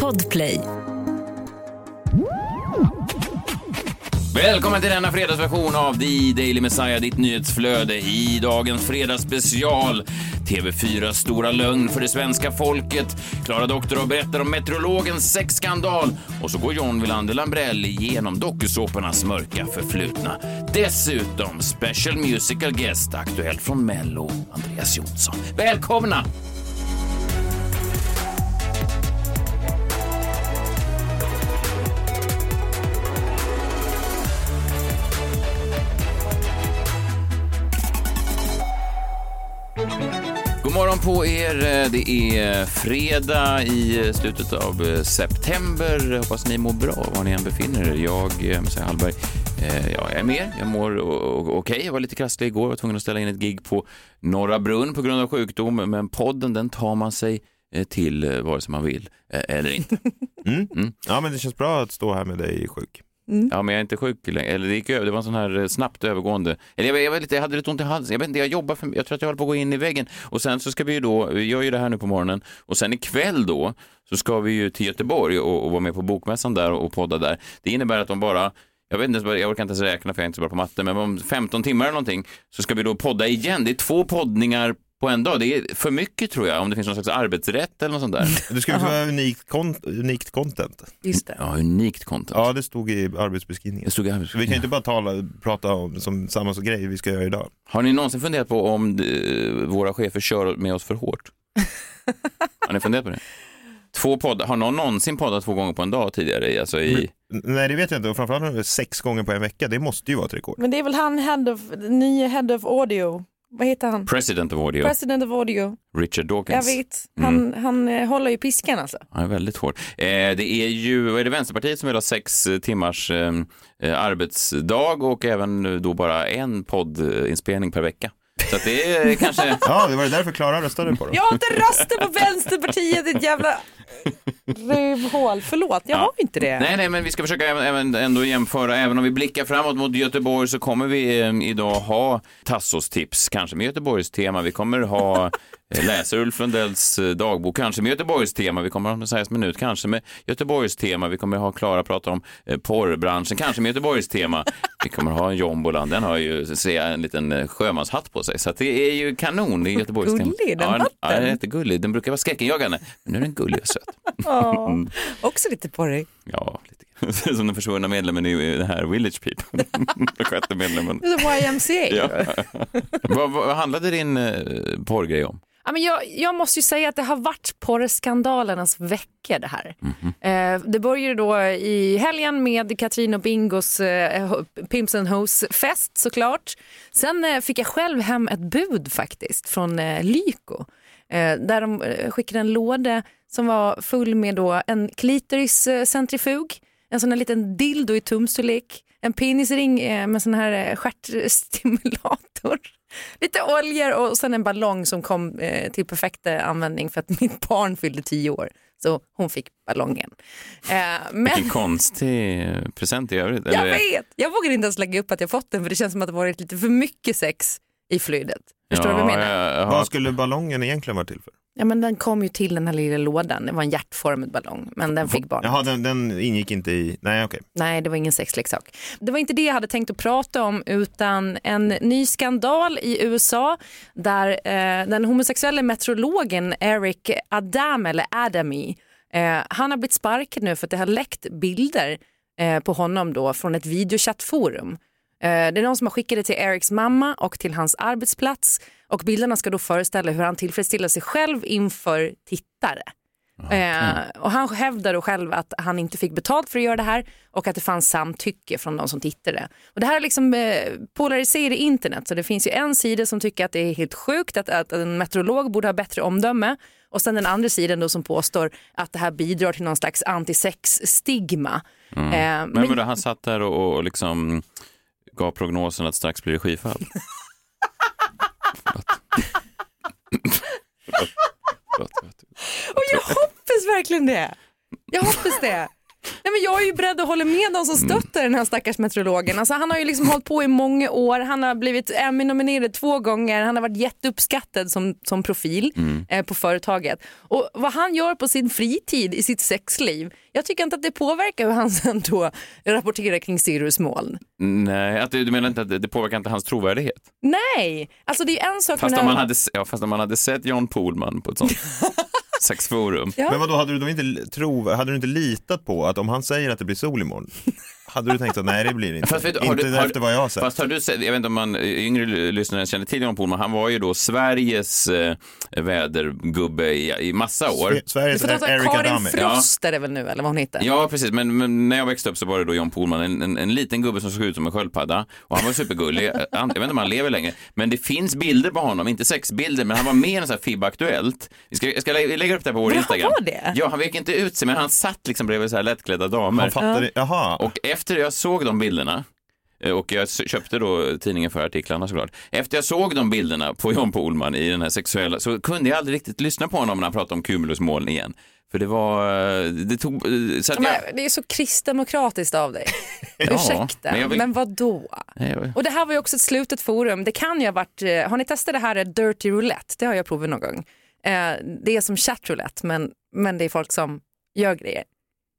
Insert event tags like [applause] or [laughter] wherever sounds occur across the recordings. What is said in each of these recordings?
Podplay. Välkommen till denna fredagsversion av The Daily Messiah, ditt nyhetsflöde. I dagens fredagsspecial TV4 stora lögn för det svenska folket. Klara Doktorov berättar om meteorologens sexskandal. Och så går John Wilander Lambrell igenom dokusåpornas mörka förflutna. Dessutom special musical guest, aktuellt från Mello, Andreas Jonsson. Välkomna! Morgon på er. Det är fredag i slutet av september. Hoppas ni mår bra var ni än befinner er. Jag, eh, Messiah Hallberg, eh, ja, jag är med. Jag mår okej. Jag var lite krasslig igår. var tvungen att ställa in ett gig på Norra Brunn på grund av sjukdom. Men podden, den tar man sig eh, till eh, vare sig man vill eh, eller inte. [laughs] Mm. Ja, men det känns bra att stå här med dig sjuk. Mm. Ja, men jag är inte sjuk längre. Eller det gick över. Det var en sån här eh, snabbt övergående. Eller jag, var- jag, var lite, jag hade lite ont i halsen. Jag vet inte, jag jobbar för Jag tror att jag håller på att gå in i väggen. Och sen så ska vi ju då, vi gör ju det här nu på morgonen. Och sen ikväll då så ska vi ju till Göteborg och, och vara med på bokmässan där och podda där. Det innebär att de bara jag vet inte, jag orkar inte ens räkna för jag är inte så bra på matte, men om 15 timmar eller någonting så ska vi då podda igen. Det är två poddningar på en dag. Det är för mycket tror jag, om det finns någon slags arbetsrätt eller något sånt där. Du ska få unikt, kon- unikt content. Just det. Ja, unikt content. Ja, det stod i arbetsbeskrivningen. Det stod i Så vi kan arbetsbeskrivningen. inte bara tala, prata om som samma grej vi ska göra idag. Har ni någonsin funderat på om eh, våra chefer kör med oss för hårt? [laughs] Har ni funderat på det? Två poddar, har någon någonsin poddat två gånger på en dag tidigare? Alltså i... Nej, det vet jag inte. Och framförallt sex gånger på en vecka. Det måste ju vara ett rekord. Men det är väl han, head of, nya head of audio. Vad heter han? President of Audio, President of audio. Richard Jag Dawkins. vet. Han, han eh, håller ju piskan alltså. Han är väldigt hård. Eh, det är ju, är det Vänsterpartiet som vill ha sex eh, timmars eh, eh, arbetsdag och även nu då bara en poddinspelning per vecka. Så att det är [laughs] kanske... Ja, det var det därför Klara röstade på dem. Jag har inte röstat på Vänsterpartiet, ditt jävla rövhål. Förlåt, jag Ja. har inte det. Nej, nej, men vi ska försöka även, ändå jämföra. Även om vi blickar framåt mot Göteborg så kommer vi eh, idag ha Tassos tips, kanske med Göteborgs tema. Vi kommer ha eh, läsa Ulf Lundells eh, dagbok, kanske med Göteborgs tema. Vi kommer ha Messiahs minut, kanske med Göteborgs tema. Vi kommer ha Klara prata om eh, porrbranschen, kanske med Göteborgs tema. Vi kommer ha en jombolan, den har ju ser jag, en liten sjömanshatt på sig. Så att det är ju kanon, det är Göteborgs tema. Gullig, den ja, hatten. Ja, den är jättegullig. Den brukar vara skräckenjagande, men nu är den gullig och söt. Ja. Också lite porrig. Ja, lite. [laughs] Som den försvunna medlemmen i det här Village People. [laughs] Den sjätte medlemmen. Som YMCA. Ja. [laughs] vad, vad handlade din eh, porrgrej om? Ja, men jag, jag måste ju säga att det har varit porrskandalernas vecka det här. Eh, det började då i helgen med Katrin och Bingos eh, Pimps and Hoes-fest såklart. Sen eh, fick jag själv hem ett bud faktiskt från eh, Lyko. Eh, där de eh, skickade en låda som var full med då en klitoriscentrifug, en sån här liten dildo i tumstorlek, en penisring eh, med sån här eh, stjärtstimulator, [laughs] lite oljor och sen en ballong som kom eh, till perfekt användning för att [laughs] mitt barn fyllde tio år. Så hon fick ballongen. Men... Vilken konstig present i övrigt. Jag Eller- vet, jag vågar inte ens lägga upp att jag fått den för det känns som att det varit lite för mycket sex i flydet. Förstår du vad jag menar? Ja, ja, Vad skulle ballongen egentligen vara till för? Ja men den kom ju till den här lilla lådan, det var en hjärtformad ballong men den fick barnet. Jaha, den, den ingick inte i... Nej, okej. Nej det var ingen sexleksak. Det var inte det jag hade tänkt att prata om utan en ny skandal i USA där eh, den homosexuella meteorologen Eric Adam eller Adamy eh, han har blivit sparkad nu för att det har läckt bilder eh, på honom då från ett videochattforum. Eh, Det är någon som har skickat det till Erics mamma och till hans arbetsplats och bilderna ska då föreställa hur han tillfredsställer sig själv inför tittare. Eh, och han hävdar då själv att han inte fick betalt för att göra det här och att det fanns samtycke från de som tittade. Och det här är liksom eh, polariserat internet så det finns ju en sida som tycker att det är helt sjukt att, att en meteorolog borde ha bättre omdöme och sen den andra sidan då som påstår att det här bidrar till någon slags antisex-stigma. Eh, Men, men då, han satt där och, och liksom gav prognosen att strax blir det skyfall. [laughs] Och jag hoppas verkligen det. Jag hoppas det. Nej, men jag är ju beredd att hålla med de som Mm. stöttar den här stackars meteorologen. Alltså, han har ju liksom hållit på i många år, han har blivit Emmy-nominerad två gånger, han har varit jätteuppskattad som, som profil Mm. eh, på företaget. Och vad han gör på sin fritid i sitt sexliv, jag tycker inte att det påverkar hur han sen då rapporterar kring Sirius moln. Nej, att du, menar inte att det, påverkar inte hans trovärdighet? Nej, alltså det är en sak Fast om, man hade, ja, fast om man hade sett John Pohlman på ett sånt [laughs] sexforum. Ja. Men vad då hade du då inte, tro, hade du inte litat på att om han säger att det blir sol imorgon, hade du tänkt att nej det blir det inte? Fast vet har inte du- har- efter vad jag har sett. Fast har du sett, jag vet inte om man, yngre lyssnare känner till John Pohlman, han var ju då Sveriges eh, vädergubbe i, i massa år. Sve- Sveriges får ta Eric Karin. Frost är det väl nu eller vad hon heter? Ja, precis. Men, men när jag växte upp så var det då John Pohlman, en, en, en liten gubbe som såg ut som en sköldpadda. Och han var supergullig. [laughs] Jag vet inte om han lever längre. Men det finns bilder på honom, inte sexbilder, men han var med i en sån här FIB Aktuellt. Vi ska, jag ska lä- lägga upp det här på vår Men han Instagram. var det? Ja, han vek inte ut sig, men han satt liksom bredvid så här lättklädda damer. Han fattade, jaha. Och efter jag såg de bilderna, eh, och jag köpte då tidningen för artiklarna såklart. Efter jag såg de bilderna på John Pohlman i den här sexuella, så kunde jag aldrig riktigt lyssna på honom när han pratade om cumulusmoln igen. För det var, eh, det tog, eh, så att jag... Men det är så kristdemokratiskt av dig. [laughs] Ursäkta, men men, vill- vad då? Nej, jag- Och det här var ju också ett slutet forum. Det kan ju ha varit, har ni testat det här Dirty Roulette? Det har jag provat någon gång. Eh, Det är som chatroulette men, men det är folk som gör grejer.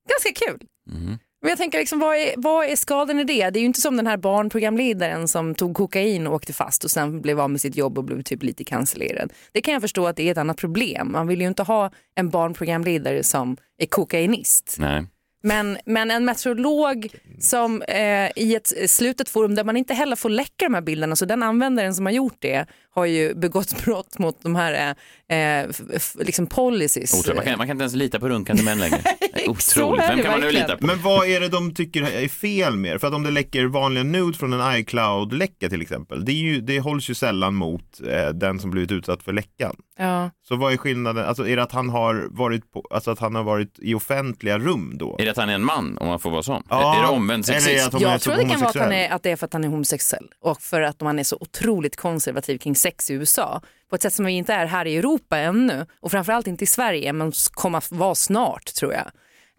Ganska kul. Mhm. Men jag tänker liksom, vad är, vad är skadan i det? Det är ju inte som den här barnprogramledaren som tog kokain och åkte fast och sen blev av med sitt jobb och blev typ lite cancellerad. Det kan jag förstå att det är ett annat problem. Man vill ju inte ha en barnprogramledare som är kokainist. Nej. Men, men en meteorolog som eh, i ett slutet forum där man inte heller får läcka de här bilderna, så den användaren som har gjort det har ju begått [laughs] brott mot de här eh, f- liksom policies. Otroligt. Man, kan, man kan inte ens lita på runkande män längre. [laughs] Otroligt. Vem kan man nu lita på? Men vad är det de tycker är fel med För att om det läcker vanliga nudes från en iCloud-läcka till exempel, det, är ju, det hålls ju sällan mot eh, den som blivit utsatt för läckan. Ja. Så vad är skillnaden? Alltså är det att han har varit, på, alltså att han har varit i offentliga rum då? Är det att han är en man, om man får vara sån? Ja, är det omvänd eller sexism? att hon är Jag tror det kan vara att, han är, att det är för att han är homosexuell och för att man är så otroligt konservativ kring sex i USA på ett sätt som vi inte är här i Europa ännu och framförallt inte i Sverige men kommer att vara snart tror jag.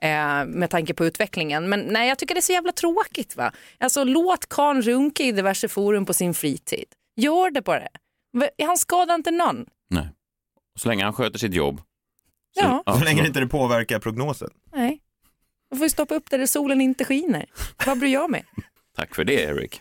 Eh, med tanke på utvecklingen. Men nej, jag tycker det är så jävla tråkigt. va. Alltså låt Karn runka i diverse forum på sin fritid. Gör det bara. Han skadar inte någon. Nej. Så länge han sköter sitt jobb. Ja, Så länge inte det påverkar prognosen. nej. Du får ju stoppa upp där det solen inte skiner. Vad bryr jag mig? Tack för det, Erik.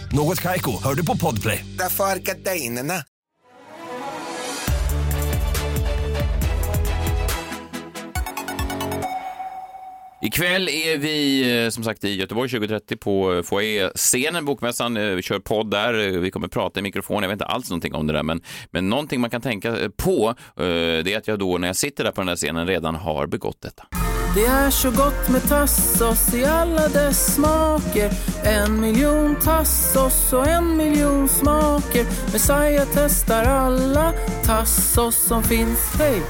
Något Kaiko, hör du på Podplay. Därför är gardinerna. Ikväll är vi eh, som sagt i Göteborg 2030 på eh, Foyer-scenen, Bokmässan. Eh, Vi kör podd där, Eh, vi kommer prata i mikrofon. Jag vet inte alls någonting om det där, men, men någonting man kan tänka eh, på eh, det är att jag då när jag sitter där på den där scenen redan har begått detta. Det är så gott med tassos i alla dess smaker En miljon tassos och en miljon smaker Messiah testar alla tassos som finns, hej!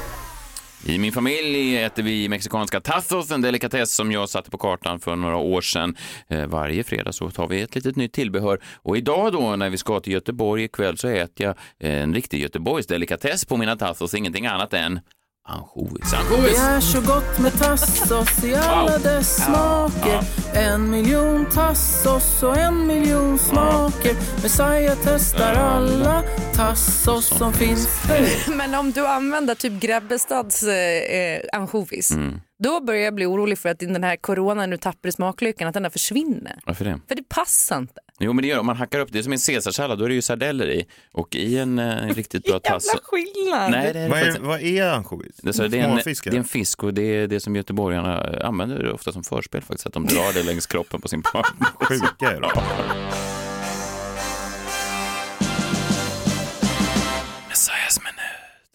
I min familj äter vi mexikanska tassos, en delikatess som jag satte på kartan för några år sedan. Eh, varje fredag så tar vi ett litet nytt tillbehör. Och idag då när vi ska till Göteborg ikväll så äter jag en riktig Göteborgs-delikatess på mina tassos, ingenting annat än ansjovis. Det är så gott med tassos i alla dess smaker En miljon tassos och en miljon smaker Messiah testar alla tassos som finns! [laughs] Men om du använder typ Grebbestads eh, eh, ansjovis, Mm. då börjar jag bli orolig för att den här coronan nu tappar i smaklyckan, att den där försvinner. Varför det? För det passar inte. Jo, men det gör Om man hackar upp det är som en caesarsallad, då är det ju sardeller i. Och i en eh, riktigt bra tass... [laughs] Jävla skillnad. Nej, det är det Vad är, vad är ansjovis? Det, så det, är en, det är en fisk och det är det som göteborgarna använder ofta som förspel faktiskt, att de drar det längs kroppen på sin partner. [laughs] Sjuka är de.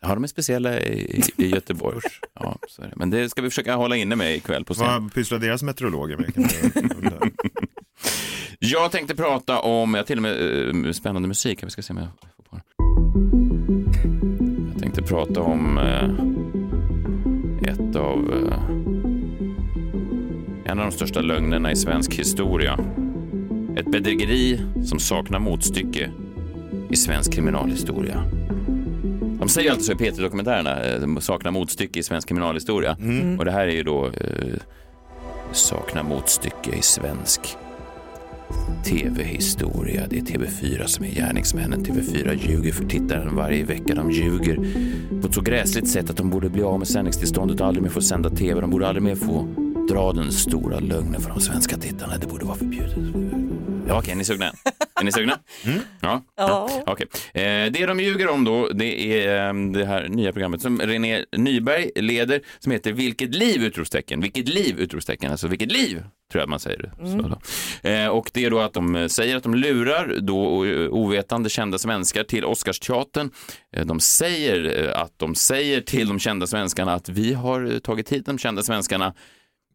Ja, de är speciella i, i Göteborg. Ja, så är det. Men det ska vi försöka hålla inne med ikväll på scen. Vad pysslar deras meteorologer med? [laughs] Jag tänkte prata om, jag till och med eh, spännande musik. Vi ska se om jag får på den. Jag tänkte prata om eh, ett av eh, en av de största lögnerna i svensk historia. Ett bedrägeri som saknar motstycke i svensk kriminalhistoria. De säger alltid så i P3-dokumentärerna, eh, de saknar motstycke i svensk kriminalhistoria. Och det här är ju då eh, saknar motstycke i svensk tv-historia. Det är TV4 som är gärningsmännen. TV4 ljuger för tittaren varje vecka. De ljuger på ett så gräsligt sätt att de borde bli av med sändningstillståndet och aldrig mer få sända TV. De borde aldrig mer få dra den stora lögnen för de svenska tittarna. Det borde vara förbjudet. Ja, okej, är ni sugna? Är ni sugna? [laughs] Ja. ja. Okej. Eh, det de ljuger om då, det är eh, det här nya programmet som René Nyberg leder som heter Vilket liv? Utropstecken. Vilket liv? Utropstecken. Alltså vilket liv? Tror jag man säger. Då. Eh, och det är då att de säger att de lurar då eh, ovetande kända svenskar till Oscarsteatern. Eh, De säger eh, att de säger till de kända svenskarna att vi har eh, tagit hit de kända svenskarna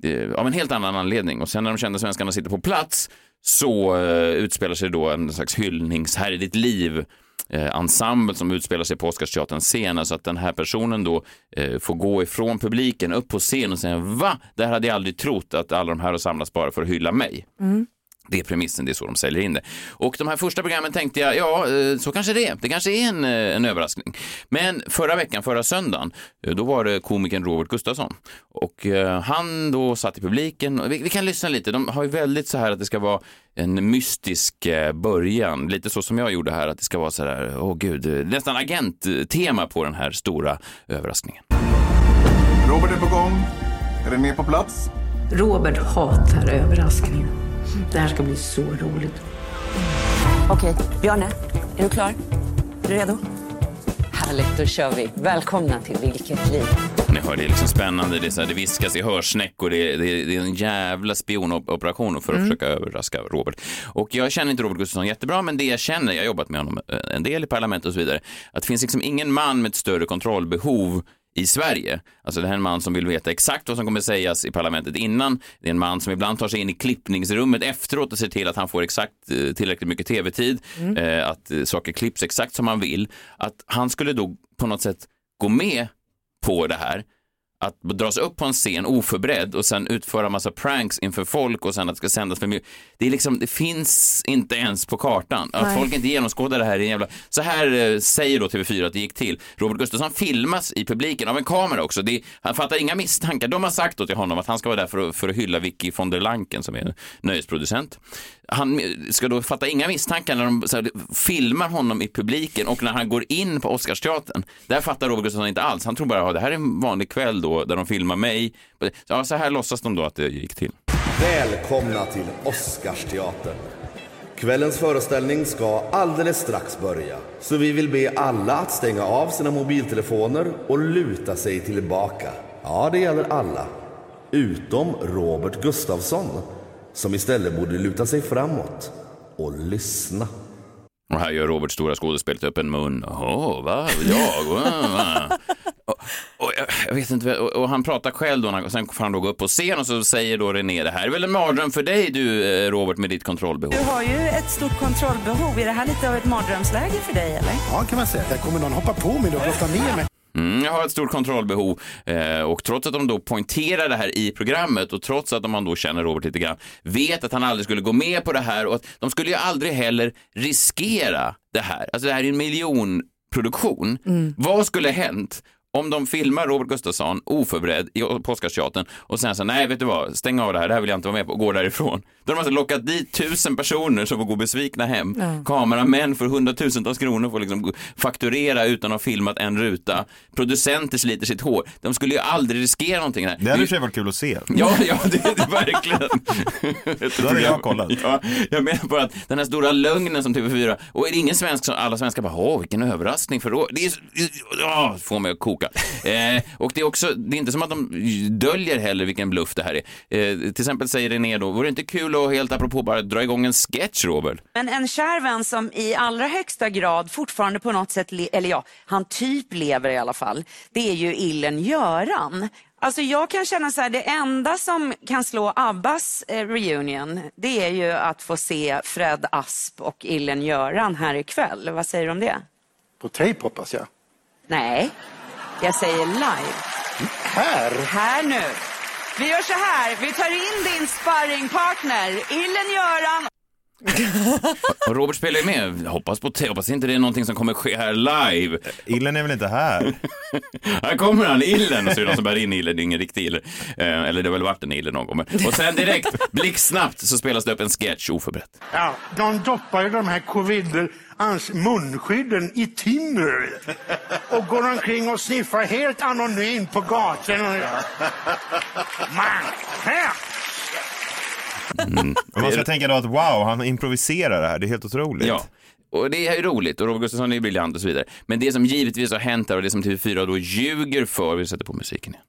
eh, av en helt annan anledning. Och sen när de kända svenskarna sitter på plats så eh, utspelar sig då en slags hyllnings här i ditt liv eh, ensemble som utspelar sig på Oscarsteaterns scen. Alltså att den här personen då eh, får gå ifrån publiken upp på scen och säga va? Det här hade jag aldrig trott att alla de här har samlats bara för att hylla mig. Mm. Det är premissen, det är så de säljer in det. Och de här första programmen tänkte jag, ja, eh, så kanske det är. Det kanske är en, eh, en överraskning. Men förra veckan, förra söndagen, eh, då var det komikern Robert Gustafsson. Och han då satt i publiken. Och Vi, vi kan lyssna lite. De har ju väldigt så här att det ska vara en mystisk början. Lite så som jag gjorde här, att det ska vara så här, åh gud, eh, nästan agenttema på den här stora överraskningen. Robert är på gång. René på plats. Robert hatar överraskningar. Det här ska bli så roligt. Okej, Bjarne, är du klar? Är du redo? Härligt, då kör vi. Välkomna till Vilket liv. Ni hör, det är liksom spännande, det, är så här, det viskas i hörsnäckor, det, är- det, är- det är en jävla spionoperation för att försöka överraska Robert. Och jag känner inte Robert Gustafsson jättebra, men det jag känner, jag har jobbat med honom eh, en del i parlamentet och så vidare, att det finns liksom ingen man med ett större kontrollbehov i Sverige. Alltså det här är en man som vill veta exakt vad som kommer sägas i parlamentet innan. Det är en man som ibland tar sig in i klippningsrummet efteråt och ser till att han får exakt eh, tillräckligt mycket tv-tid, eh, att eh, saker klipps exakt som han vill. Att han skulle då på något sätt gå med på det här, att dras upp på en scen oförberedd och sen utföra massa pranks inför folk och sen att det ska sändas för mycket. Det, är liksom, det finns inte ens på kartan. Att Nej. folk inte genomskådar det här är en jävla... Så här eh, säger då TV4 att det gick till. Robert Gustafsson filmas i publiken av en kamera också. Det, han fattar inga misstankar. De har sagt då till honom att han ska vara där för att, för att hylla Vicky von der Lanken som är nöjesproducent. Han ska då fatta inga misstankar när de så här, filmar honom i publiken och när han går in på Oscarsteatern. Där fattar Robert Gustafsson inte alls. Han tror bara att det här är en vanlig kväll då där de filmar mig. Ja, så här låtsas de då att det gick till. Välkomna till Oscarsteatern. Kvällens föreställning ska alldeles strax börja. Så vi vill be alla att stänga av sina mobiltelefoner och luta sig tillbaka. Ja, det gäller alla. Utom Robert Gustafsson, som istället borde luta sig framåt och lyssna. Och här gör Robert stora skådespelet upp en mun. Åh, va? Jag? Va? och, och, jag- vet inte, och, och han pratar själv då, och sen får han då gå upp på scen och så säger då René, det här är väl en mardröm för dig du eh, Robert med ditt kontrollbehov. Du har ju ett stort kontrollbehov. Är det här lite av ett mardrömsläge för dig, eller? Ja, kan man säga. Där kommer någon hoppa på mig och brotta ner mig. Mm, jag har ett stort kontrollbehov eh, och trots att de då poängterar det här i programmet och trots att man då känner Robert lite grann, vet att han aldrig skulle gå med på det här och att de skulle ju aldrig heller riskera det här. Alltså det här är en miljonproduktion. Vad skulle hänt om de filmar Robert Gustafsson oförberedd i på Oscarsteatern och sen så nej vet du vad, stäng av det här, det här vill jag inte vara med på och går därifrån. Då har de alltså lockat dit tusen personer som får gå besvikna hem. Kameramän för hundratusentals kronor får liksom fakturera utan att ha filmat en ruta. Producenter sliter sitt hår. De skulle ju aldrig riskera någonting här. Det hade i och för sig varit kul att se. Ja, ja, det, det är verkligen. [laughs] Då hade jag kollat. Ja, jag menar bara att den här stora lögnen som TV4, och är det ingen svensk som alla svenskar bara, åh vilken överraskning för då, det är, ja, får mig att koka. Sjuka. Eh, och det är också, det är inte som att de döljer heller vilken bluff det här är. Eh, till exempel säger René då, vore det inte kul att helt apropå bara dra igång en sketch, Robert? Men en kär vän som i allra högsta grad fortfarande på något sätt, le- eller ja, han typ lever i alla fall, det är ju illen Göran. Alltså jag kan känna så här, det enda som kan slå Abbas eh, reunion, det är ju att få se Fred Asp och illen Göran här ikväll. Vad säger du om det? På tejp hoppas jag. Nej, jag säger live. Här? Här nu. Vi gör så här, vi tar in din sparringpartner, illen Göran [laughs] Och Robert spelar ju med. Hoppas, på te- hoppas inte det är någonting som kommer ske här live. Illen är väl inte här? [laughs] här kommer han, Illen. Och så är det någon som bär in Illen, det är ingen riktig Ille. Eh, eller det har väl varit en Ille någon gång. Men- Och sen direkt, blixtsnabbt, så spelas det upp en sketch oförberett. Ja, de doppar ju de här covider, ans munskydden i timmer och går omkring och sniffar helt anonymt på gatorna. [laughs] Man, här! Mm. Och man ska tänka då att wow, han improviserar det här, det är helt otroligt. Ja. Och det är ju roligt och Robert Gustafsson är briljant och så vidare. Men det som givetvis har hänt här och det som TV4 då ljuger för, vi sätter på musiken igen.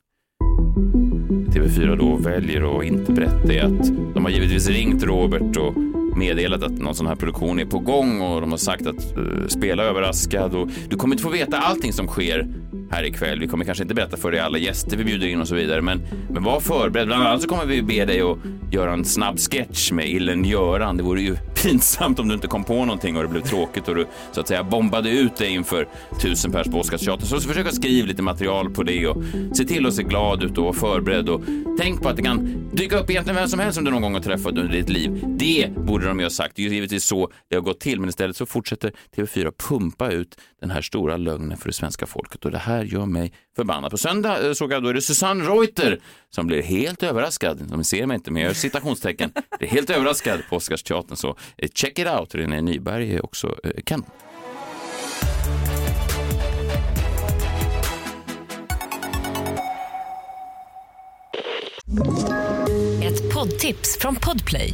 TV4 då väljer att inte berätta är att de har givetvis ringt Robert och meddelat att någon sån här produktion är på gång och de har sagt att uh, spela överraskad och du kommer inte få veta allting som sker här ikväll. Vi kommer kanske inte berätta för dig alla gäster vi bjuder in och så vidare, men, men var förberedd. Bland annat så kommer vi be dig att göra en snabb sketch med Illen Göran. Det vore ju [laughs] pinsamt om du inte kom på någonting och det blev tråkigt och du så att säga bombade ut dig inför tusen pers på Oscarsteatern. Så försök att skriva lite material på det och se till att se glad ut och vara förberedd och tänk på att det kan dyka upp egentligen vem som helst som du någon gång har träffat under ditt liv. Det borde de ju ha sagt. Det är ju givetvis så det har gått till, men istället så fortsätter TV4 pumpa ut den här stora lögnen för det svenska folket och det här gör mig förbannad. På söndag eh, såg jag då är det Susanne Reuter som blir helt överraskad. De ser mig inte, men jag gör citationstecken. [laughs] Det är helt överraskad på Oscarsteatern, så eh, check it out. René Nyberg är också eh, kan. Ett poddtips från Podplay.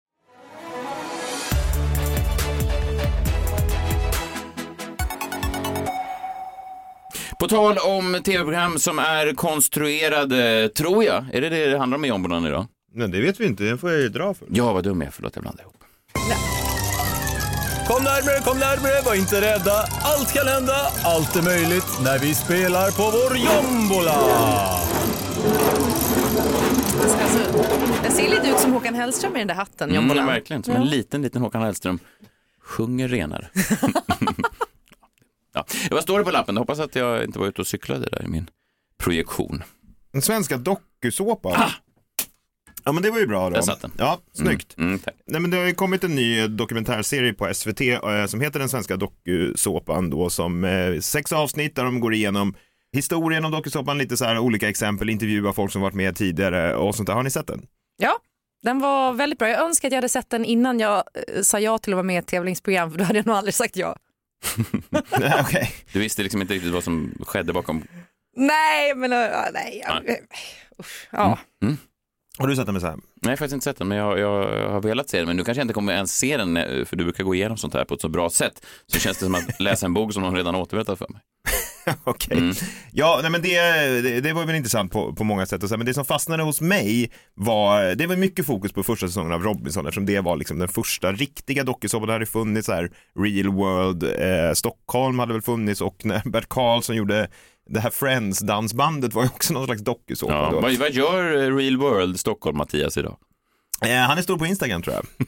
På tal om tv-program som är konstruerade, tror jag, är det det det handlar om i Jombolan idag? Nej, det vet vi inte, det får jag ju dra för. Ja, vad dum jag är, förlåt jag blandade ihop. Kom närmare, kom närmare, var inte rädda. Allt kan hända, allt är möjligt när vi spelar på vår jombola. Alltså, det ser lite ut som Håkan Hellström i den där hatten, Mm, jombolan. verkligen, som en liten, liten Håkan Hellström. Sjunger renare. [laughs] ja. Vad står det på lappen? Jag hoppas att jag inte var ute och cyklade där i min projektion. Den svenska dokusåpan. Ja men det var ju bra då. Där satt den. Ja, snyggt. Mm, mm, tack. Nej, men det har ju kommit en ny dokumentärserie på SVT eh, som heter Den svenska dokusåpan då som eh, sex avsnitt där de går igenom historien om dokusåpan, lite så här olika exempel, intervjuar folk som varit med tidigare och sånt där. Har ni sett den? Ja, den var väldigt bra. Jag önskar att jag hade sett den innan jag eh, sa ja till att vara med i ett tävlingsprogram för då hade jag nog aldrig sagt ja. [laughs] okay. Du visste liksom inte riktigt vad som skedde bakom... Nej, men uh, nej. jag- Nej. Usch, ja. Mm. Har du sett den med Sam? Nej, jag har faktiskt inte sett den, men jag, jag har velat se den. Men nu kanske jag inte kommer ens se den, eh, för du brukar gå igenom sånt här på ett så bra sätt. Så känns det som att läsa en bok som någon redan återberättat för mig. [laughs] Okej. Mm. Ja, nej, men det, det, det var väl intressant på, på många sätt. Och så, här, men det som fastnade hos mig var, det var mycket fokus på första säsongen av Robinson eftersom det var liksom den första riktiga dokusåpan. Det hade funnits så här real world, eh, Stockholm hade väl funnits och när Bert Karlsson gjorde det här Friends-dansbandet var ju också någon slags dokusåpa. Ja, vad, vad gör eh, Real World Stockholm, Mattias, idag? Eh, han är stor på Instagram tror jag. [laughs]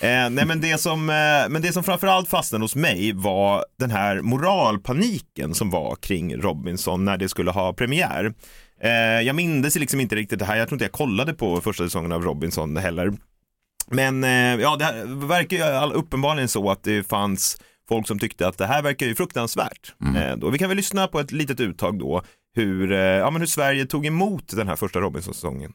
Eh, nej, men, det som, eh, men det som framförallt fastnade hos mig var den här moralpaniken som var kring Robinson när det skulle ha premiär. Eh, jag mindes liksom inte riktigt det här, jag tror inte jag kollade på första säsongen av Robinson heller. Men eh, ja, det verkar ju uppenbarligen så att det fanns folk som tyckte att det här verkar ju fruktansvärt. Eh, då, vi kan väl lyssna på ett litet uttag då hur, eh, ja, men hur Sverige tog emot den här första Robinson-säsongen.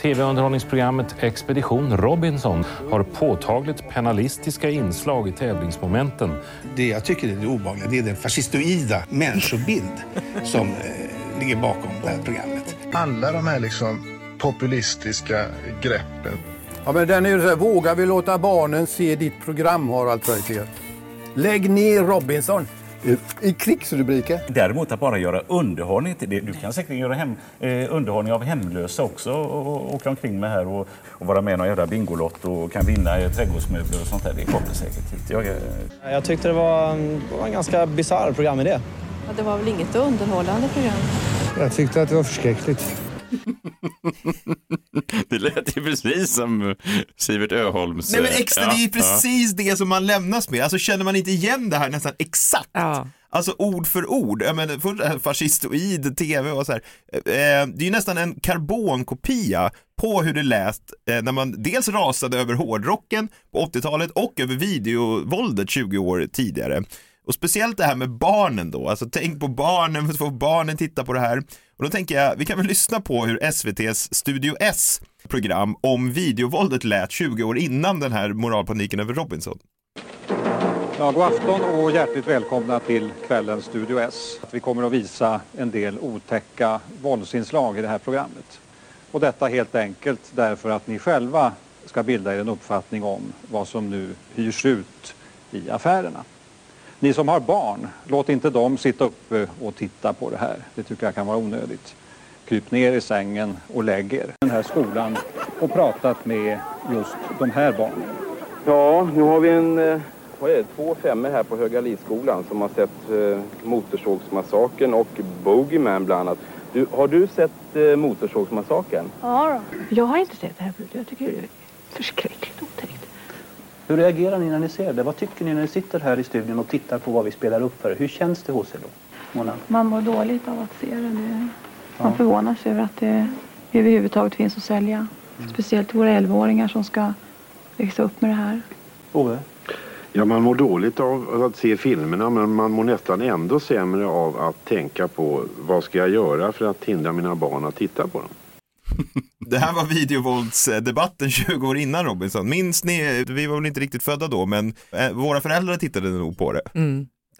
TV-underhållningsprogrammet Expedition Robinson har påtagligt penalistiska inslag i tävlingsmomenten. Det jag tycker är det obehagliga det är den fascistoida människobild [laughs] som eh, ligger bakom det här programmet. Alla de här liksom populistiska greppen. Ja, men den är ju så här, vågar vi låta barnen se ditt program Harald Treutiger? Lägg ner Robinson! I krigsrubriker. Däremot att bara göra underhållning. Du kan säkert göra hem, eh, underhållning av hemlösa också och, och åka omkring med här och, och vara med i någon jävla Bingolott och kan vinna eh, trädgårdsmöbler och sånt där. Det kommer säkert hit. Jag, eh, Jag tyckte det var, det var en ganska bisarr programidé. Ja, det var väl inget underhållande program. Jag tyckte att det var förskräckligt. [laughs] Det lät ju precis som Sivert Öholms... Nej men extra, ja, det är ju ja. precis det som man lämnas med. Alltså känner man inte igen det här nästan exakt? Alltså ord för ord. Jag menar, fascistoid, tv och så här. Eh, det är ju nästan en karbonkopia på hur det läst eh, när man dels rasade över hårdrocken på 80-talet och över videovåldet 20 år tidigare. Och speciellt det här med barnen då, alltså tänk på barnen, få barnen titta på det här. Och då tänker jag, vi kan väl lyssna på hur SVTs Studio S program om videovåldet lät 20 år innan den här moralpaniken över Robinson. Ja, god afton och hjärtligt välkomna till kvällens Studio S. Vi kommer att visa en del otäcka våldsinslag i det här programmet. Och detta helt enkelt därför att ni själva ska bilda er en uppfattning om vad som nu hyrs ut i affärerna. Ni som har barn, låt inte dem sitta uppe och titta på det här. Det tycker jag kan vara onödigt. Kryp ner i sängen och lägg er. Den här skolan och pratat med just de här barnen. Ja, nu har vi en, eh, vad är det, två femmor här på Högalidsskolan som har sett eh, Motorsågsmassakern och Bogeyman bland annat. Du, har du sett eh, Motorsågsmassakern? Ja då. Jag har inte sett det här förut. Jag tycker det är förskräckligt otäckt. Hur reagerar ni när ni ser det? Vad tycker ni när ni sitter här i studion och tittar på vad vi spelar upp för er? Hur känns det hos er då? Mona? Man mår dåligt av att se det. det man förvånar sig över att det överhuvudtaget finns att sälja. Speciellt våra 11-åringar som ska växa upp med det här. Ove? Ja, man mår dåligt av att se filmerna men man mår nästan ändå sämre av att tänka på vad ska jag göra för att hindra mina barn att titta på dem. [laughs] Det här var videovåldsdebatten [laughs] 20 år innan Robinson. Minns ni, vi var väl inte riktigt födda då, men eh, våra föräldrar tittade nog på det.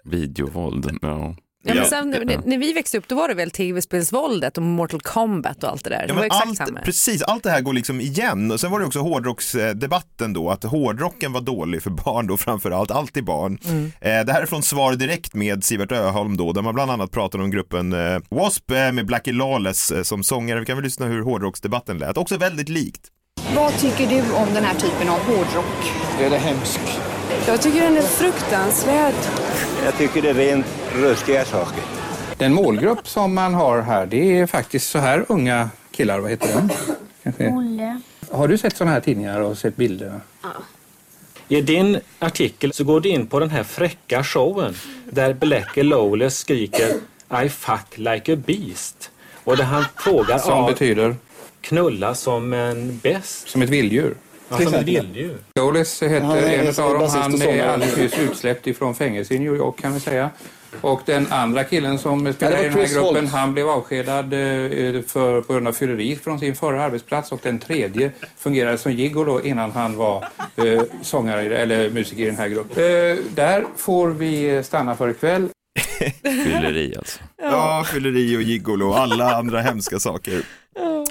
Videovåld, ja. Ja, men sen, när, när vi växte upp då var det väl tv-spelsvåldet och Mortal Kombat och allt det där. Det Ja, exakt allt, samma. precis, allt det här går liksom igen. Och sen var det också hårdrocksdebatten då, att hårdrocken var dålig för barn då framförallt, alltid barn. Mm. Eh, det här är från Svar Direkt med Sivert Öholm då, där man bland annat pratar om gruppen eh, W.A.S.P. eh, med Blackie Lawless eh, som sångare. Vi kan väl lyssna hur hårdrocksdebatten lät, också väldigt likt. Vad tycker du om den här typen av hårdrock? Det är det hemskt. Jag tycker den är fruktansvärd. Jag tycker det är rent ruskiga saker. Den målgrupp som man har här, det är faktiskt så här unga killar. Vad heter de? Kanske. Olle. Har du sett sådana här tidningar och sett bilder? I din artikel så går du in på den här fräcka showen där Blackie Lawless skriker I fuck like a beast. Och där han frågar Som av betyder? knulla som en bäst. Som ett vilddjur. Ja, som ett vilddjur. Lawless heter en av dem. Han är alldeles nyss utsläppt ifrån fängelse i New York kan vi säga. Och den andra killen som det i den här gruppen, Holt. han blev avskedad eh, för, på grund av fylleri från sin förra arbetsplats. Och den tredje fungerade som gigolo innan han var eh, sångare eller musiker i den här gruppen. Eh, där får vi stanna för ikväll. [laughs] Fylleri alltså. Ja, fylleri och gigolo och alla andra hemska saker.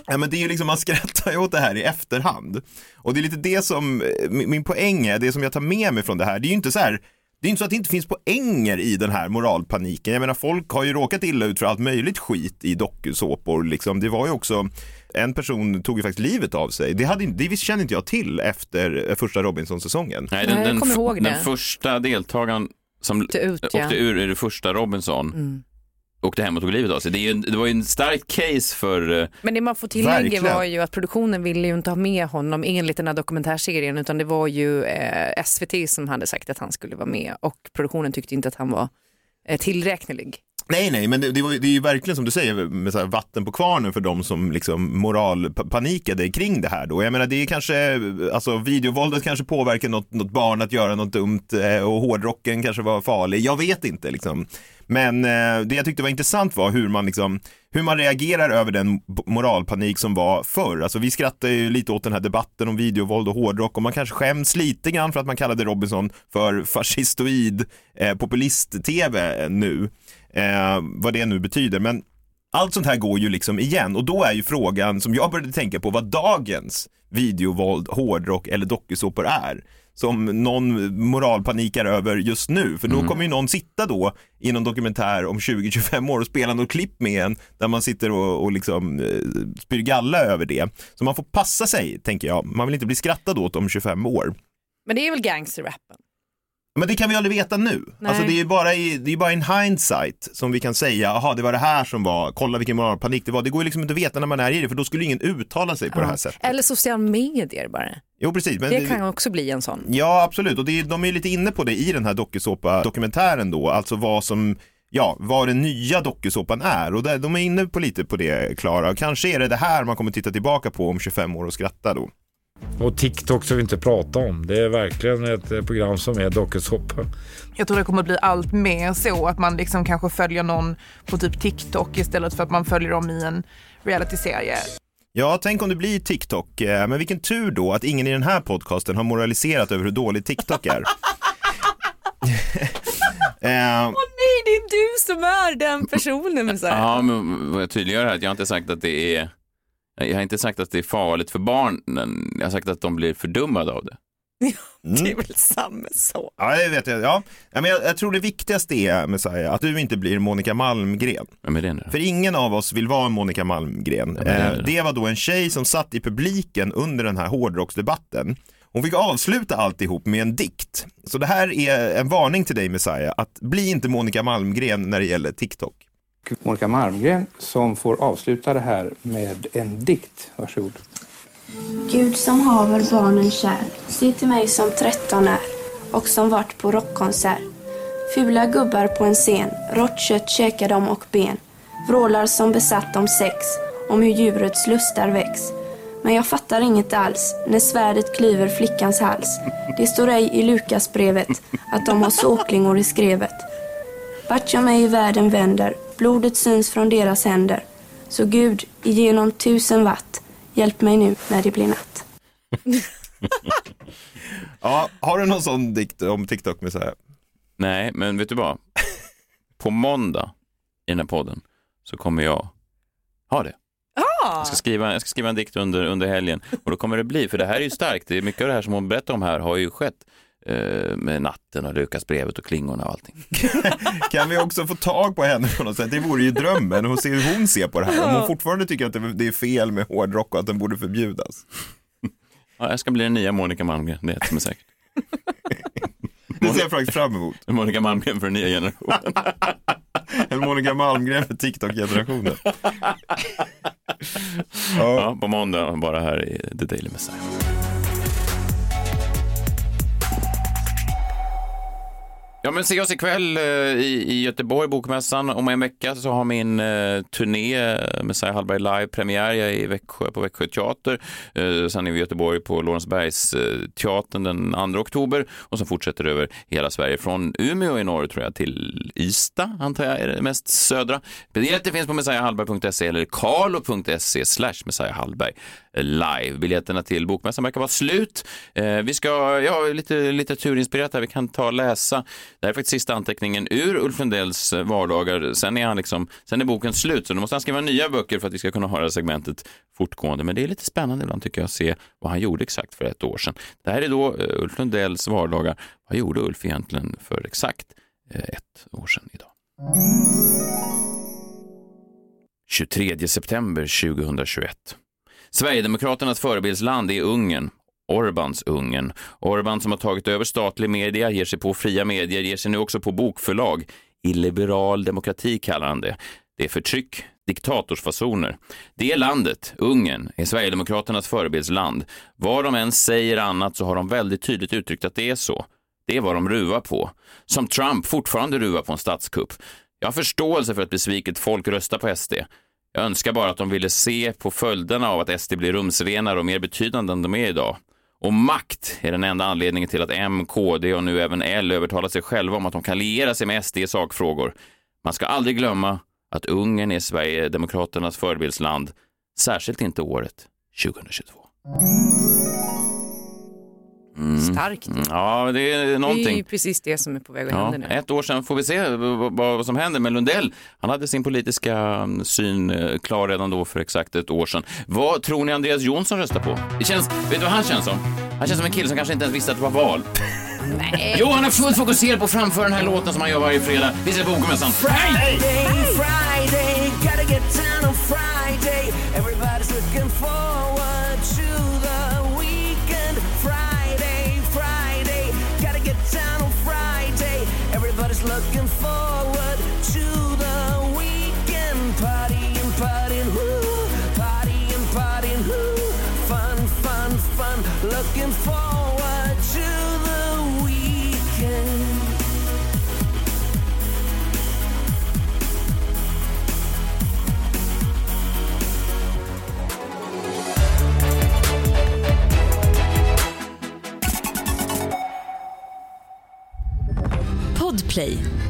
Ja, men det är ju liksom, man skrattar ju åt det här i efterhand. Och det är lite det som, eh, min min poäng är, det som jag tar med mig från det här, det är ju inte så här, det är inte så att det inte finns poänger i den här moralpaniken. Jag menar, folk har ju råkat illa ut för allt möjligt skit i dokusåpor. Liksom. Det var ju också, en person tog ju faktiskt livet av sig. Det, hade, inte- det kände inte jag till efter eh, första Robinson-säsongen. Nej, den, den, f- den första deltagaren som Åkte ut, ja. åkte ur i det första Robinson Mm. Åkte hem och tog livet av sig. Det, är ju, det var ju en stark case för... eh, Men det man får tillägga Verkligen. var ju att produktionen ville ju inte ha med honom enligt den här dokumentärserien utan det var ju eh, SVT som hade sagt att han skulle vara med och produktionen tyckte inte att han var eh, tillräknelig. Nej, nej, men det, det, var, det är ju verkligen som du säger med så här vatten på kvarnen för de som liksom moralpanikade kring det här då. Jag menar, det är kanske, alltså videovåldet kanske påverkar något, något barn att göra något dumt eh, och hårdrocken kanske var farlig. Jag vet inte liksom. Men eh, det jag tyckte var intressant var hur man liksom hur man reagerar över den moralpanik som var förr. Alltså vi skrattar ju lite åt den här debatten om videovåld och hårdrock och man kanske skäms lite grann för att man kallade Robinson för fascistoid eh, populist-tv nu. Eh, vad det nu betyder. Men allt sånt här går ju liksom igen och då är ju frågan som jag började tänka på vad dagens videovåld, hårdrock eller dokusåpor är som någon moralpanikar över just nu. För då kommer ju någon sitta då i någon dokumentär om 20-25 år och spela något klipp med en där man sitter och, och liksom eh, spyr galla över det. Så man får passa sig, tänker jag. Man vill inte bli skrattad åt om 25 år. Men det är väl gangsterrappen? Men det kan vi aldrig veta nu. Nej. Alltså det är ju bara, i, det är bara in hindsight som vi kan säga, jaha det var det här som var, kolla vilken moralpanik det var. Det går ju liksom inte att veta när man är i det för då skulle ingen uttala sig på det här sättet. Eller sociala medier bara. Jo precis. Men det kan också bli en sån. Ja absolut och det, de är lite inne på det i den här dokusåpa-dokumentären då, alltså vad som Ja, vad den nya dokusåpan är och där, de är inne på lite på det Klara. Kanske är det det här man kommer titta tillbaka på om 25 år och skratta då. Och TikTok ska vi inte prata om. Det är verkligen ett eh, program som är dokusåpa. Jag tror det kommer bli allt mer så att man liksom kanske följer någon på typ TikTok istället för att man följer dem i en realityserie. Ja, tänk om det blir TikTok. Eh, Men vilken tur då att ingen i den här podcasten har moraliserat över hur dålig TikTok är. [laughs] eh, Åh nej, det är du som är den personen. Så här. Ja, men vad jag tydliggör här att jag har inte sagt att det är jag har inte sagt att det är farligt för barnen. Jag har sagt att de blir fördummade av det. [laughs] Det är väl samma sak. Ja, det vet jag. Ja. Ja, men jag, jag tror det viktigaste är, Messiah, att du inte blir Monica Malmgren. Vem är det nu? För ingen av oss vill vara en Monica Malmgren. Är det Eh, det var då en tjej som satt i publiken under den här hårdrocksdebatten. Hon fick avsluta alltihop med en dikt. Så det här är en varning till dig Messiah, att bli inte Monica Malmgren när det gäller TikTok. Monica Malmgren som får avsluta det här med en dikt. Varsågod. Gud som haver barnen kär, se till mig som tretton är och som vart på rockkonsert. Fula gubbar på en scen, rått kött käkar de och ben. Vrålar som besatt om sex, om hur djurets lustar väcks. Men jag fattar inget alls när svärdet klyver flickans hals. Det står ej i Lukasbrevet att de har såklingor i skrevet. Vart jag mig i världen vänder, blodet syns från deras händer. Så Gud, igenom tusen watt, hjälp mig nu när det blir natt. [laughs] Ja, har du någon sån dikt om TikTok Messiah? Nej, men vet du vad? På måndag i den här podden så kommer jag ha det. Jag ska, skriva, jag ska skriva en dikt under, under helgen och då kommer det bli, för det här är ju starkt, det är mycket av det här som hon berättar om här har ju skett med natten och Lukasbrevet och klingorna och allting. [laughs] Kan vi också få tag på henne på något sätt? Det vore ju drömmen och se hur hon ser på det här. Om hon fortfarande tycker att det är fel med hårdrock och att den borde förbjudas. [laughs] Ja, jag ska bli den nya Monica Malmgren, det är ett som är säkert. [laughs] Det ser jag faktiskt fram emot. Monica Malmgren för den nya generationen. En Monica Malmgren för TikTok-generationen. Ja, på måndag bara här i The Daily Messiah. Ja, men se oss ikväll eh, i, i Göteborg, Bokmässan. Om en vecka så har min eh, turné eh, Messiah Hallberg live premiär. Jag är i Växjö på Växjö teater. Eh, sen är vi i Göteborg på Lorensbergs eh, teatern den 2 oktober och så fortsätter det över hela Sverige från Umeå i norr tror jag till Ystad antar jag är det mest södra. Biljetter finns på messiahallberg.se eller carlo.se slash Messiah Hallberg live. Biljetterna till Bokmässan verkar vara slut. Eh, vi ska, ja, lite litteraturinspirerat här, vi kan ta och läsa. Det här är faktiskt sista anteckningen ur Ulf Lundells eh, vardagar. Sen är, han liksom, sen är boken slut, så då måste han skriva nya böcker för att vi ska kunna ha det här segmentet fortgående. Men det är lite spännande ibland tycker jag att se vad han gjorde exakt för ett år sedan. Det här är då eh, Ulf Lundells vardagar. Vad gjorde Ulf egentligen för exakt eh, ett år sedan idag? 23 september 2021. Sverigedemokraternas förebildsland är Ungern. Orbans Ungern. Orban som har tagit över statlig media, ger sig på fria medier, ger sig nu också på bokförlag. Illiberal demokrati kallar han det. Det är förtryck, diktatorsfasoner. Det landet, Ungern, är Sverigedemokraternas förebildsland. Vad de än säger annat så har de väldigt tydligt uttryckt att det är så. Det är vad de ruvar på. Som Trump fortfarande ruvar på en statskupp. Jag har förståelse för att besviket folk röstar på SD. Jag önskar bara att de ville se på följderna av att SD blir rumsrenare och mer betydande än de är idag. Och makt är den enda anledningen till att M, KD och nu även L övertalar sig själva om att de kan liera sig med SD i sakfrågor. Man ska aldrig glömma att Ungern är Sverigedemokraternas förebildsland, särskilt inte året 2022. Mm. Starkt. Mm, Ja, det är Det är någonting. ju precis det som är på väg att Ja, hända nu. ett år sedan får vi se vad, som händer. Men Lundell, han hade sin politiska mm, syn eh, klar redan då för exakt ett år sedan. Vad tror ni Andreas Jonsson röstar på? Det känns, vet du vad han känns som? Han känns som en kille som kanske inte ens visste att det var val. Nej. Jo, han är fullt fokuserad på att framföra den här låten som han gör varje fredag. Är det Bokmässan? Friday, Friday, gotta get down on Friday. Everybody's looking forward looking forward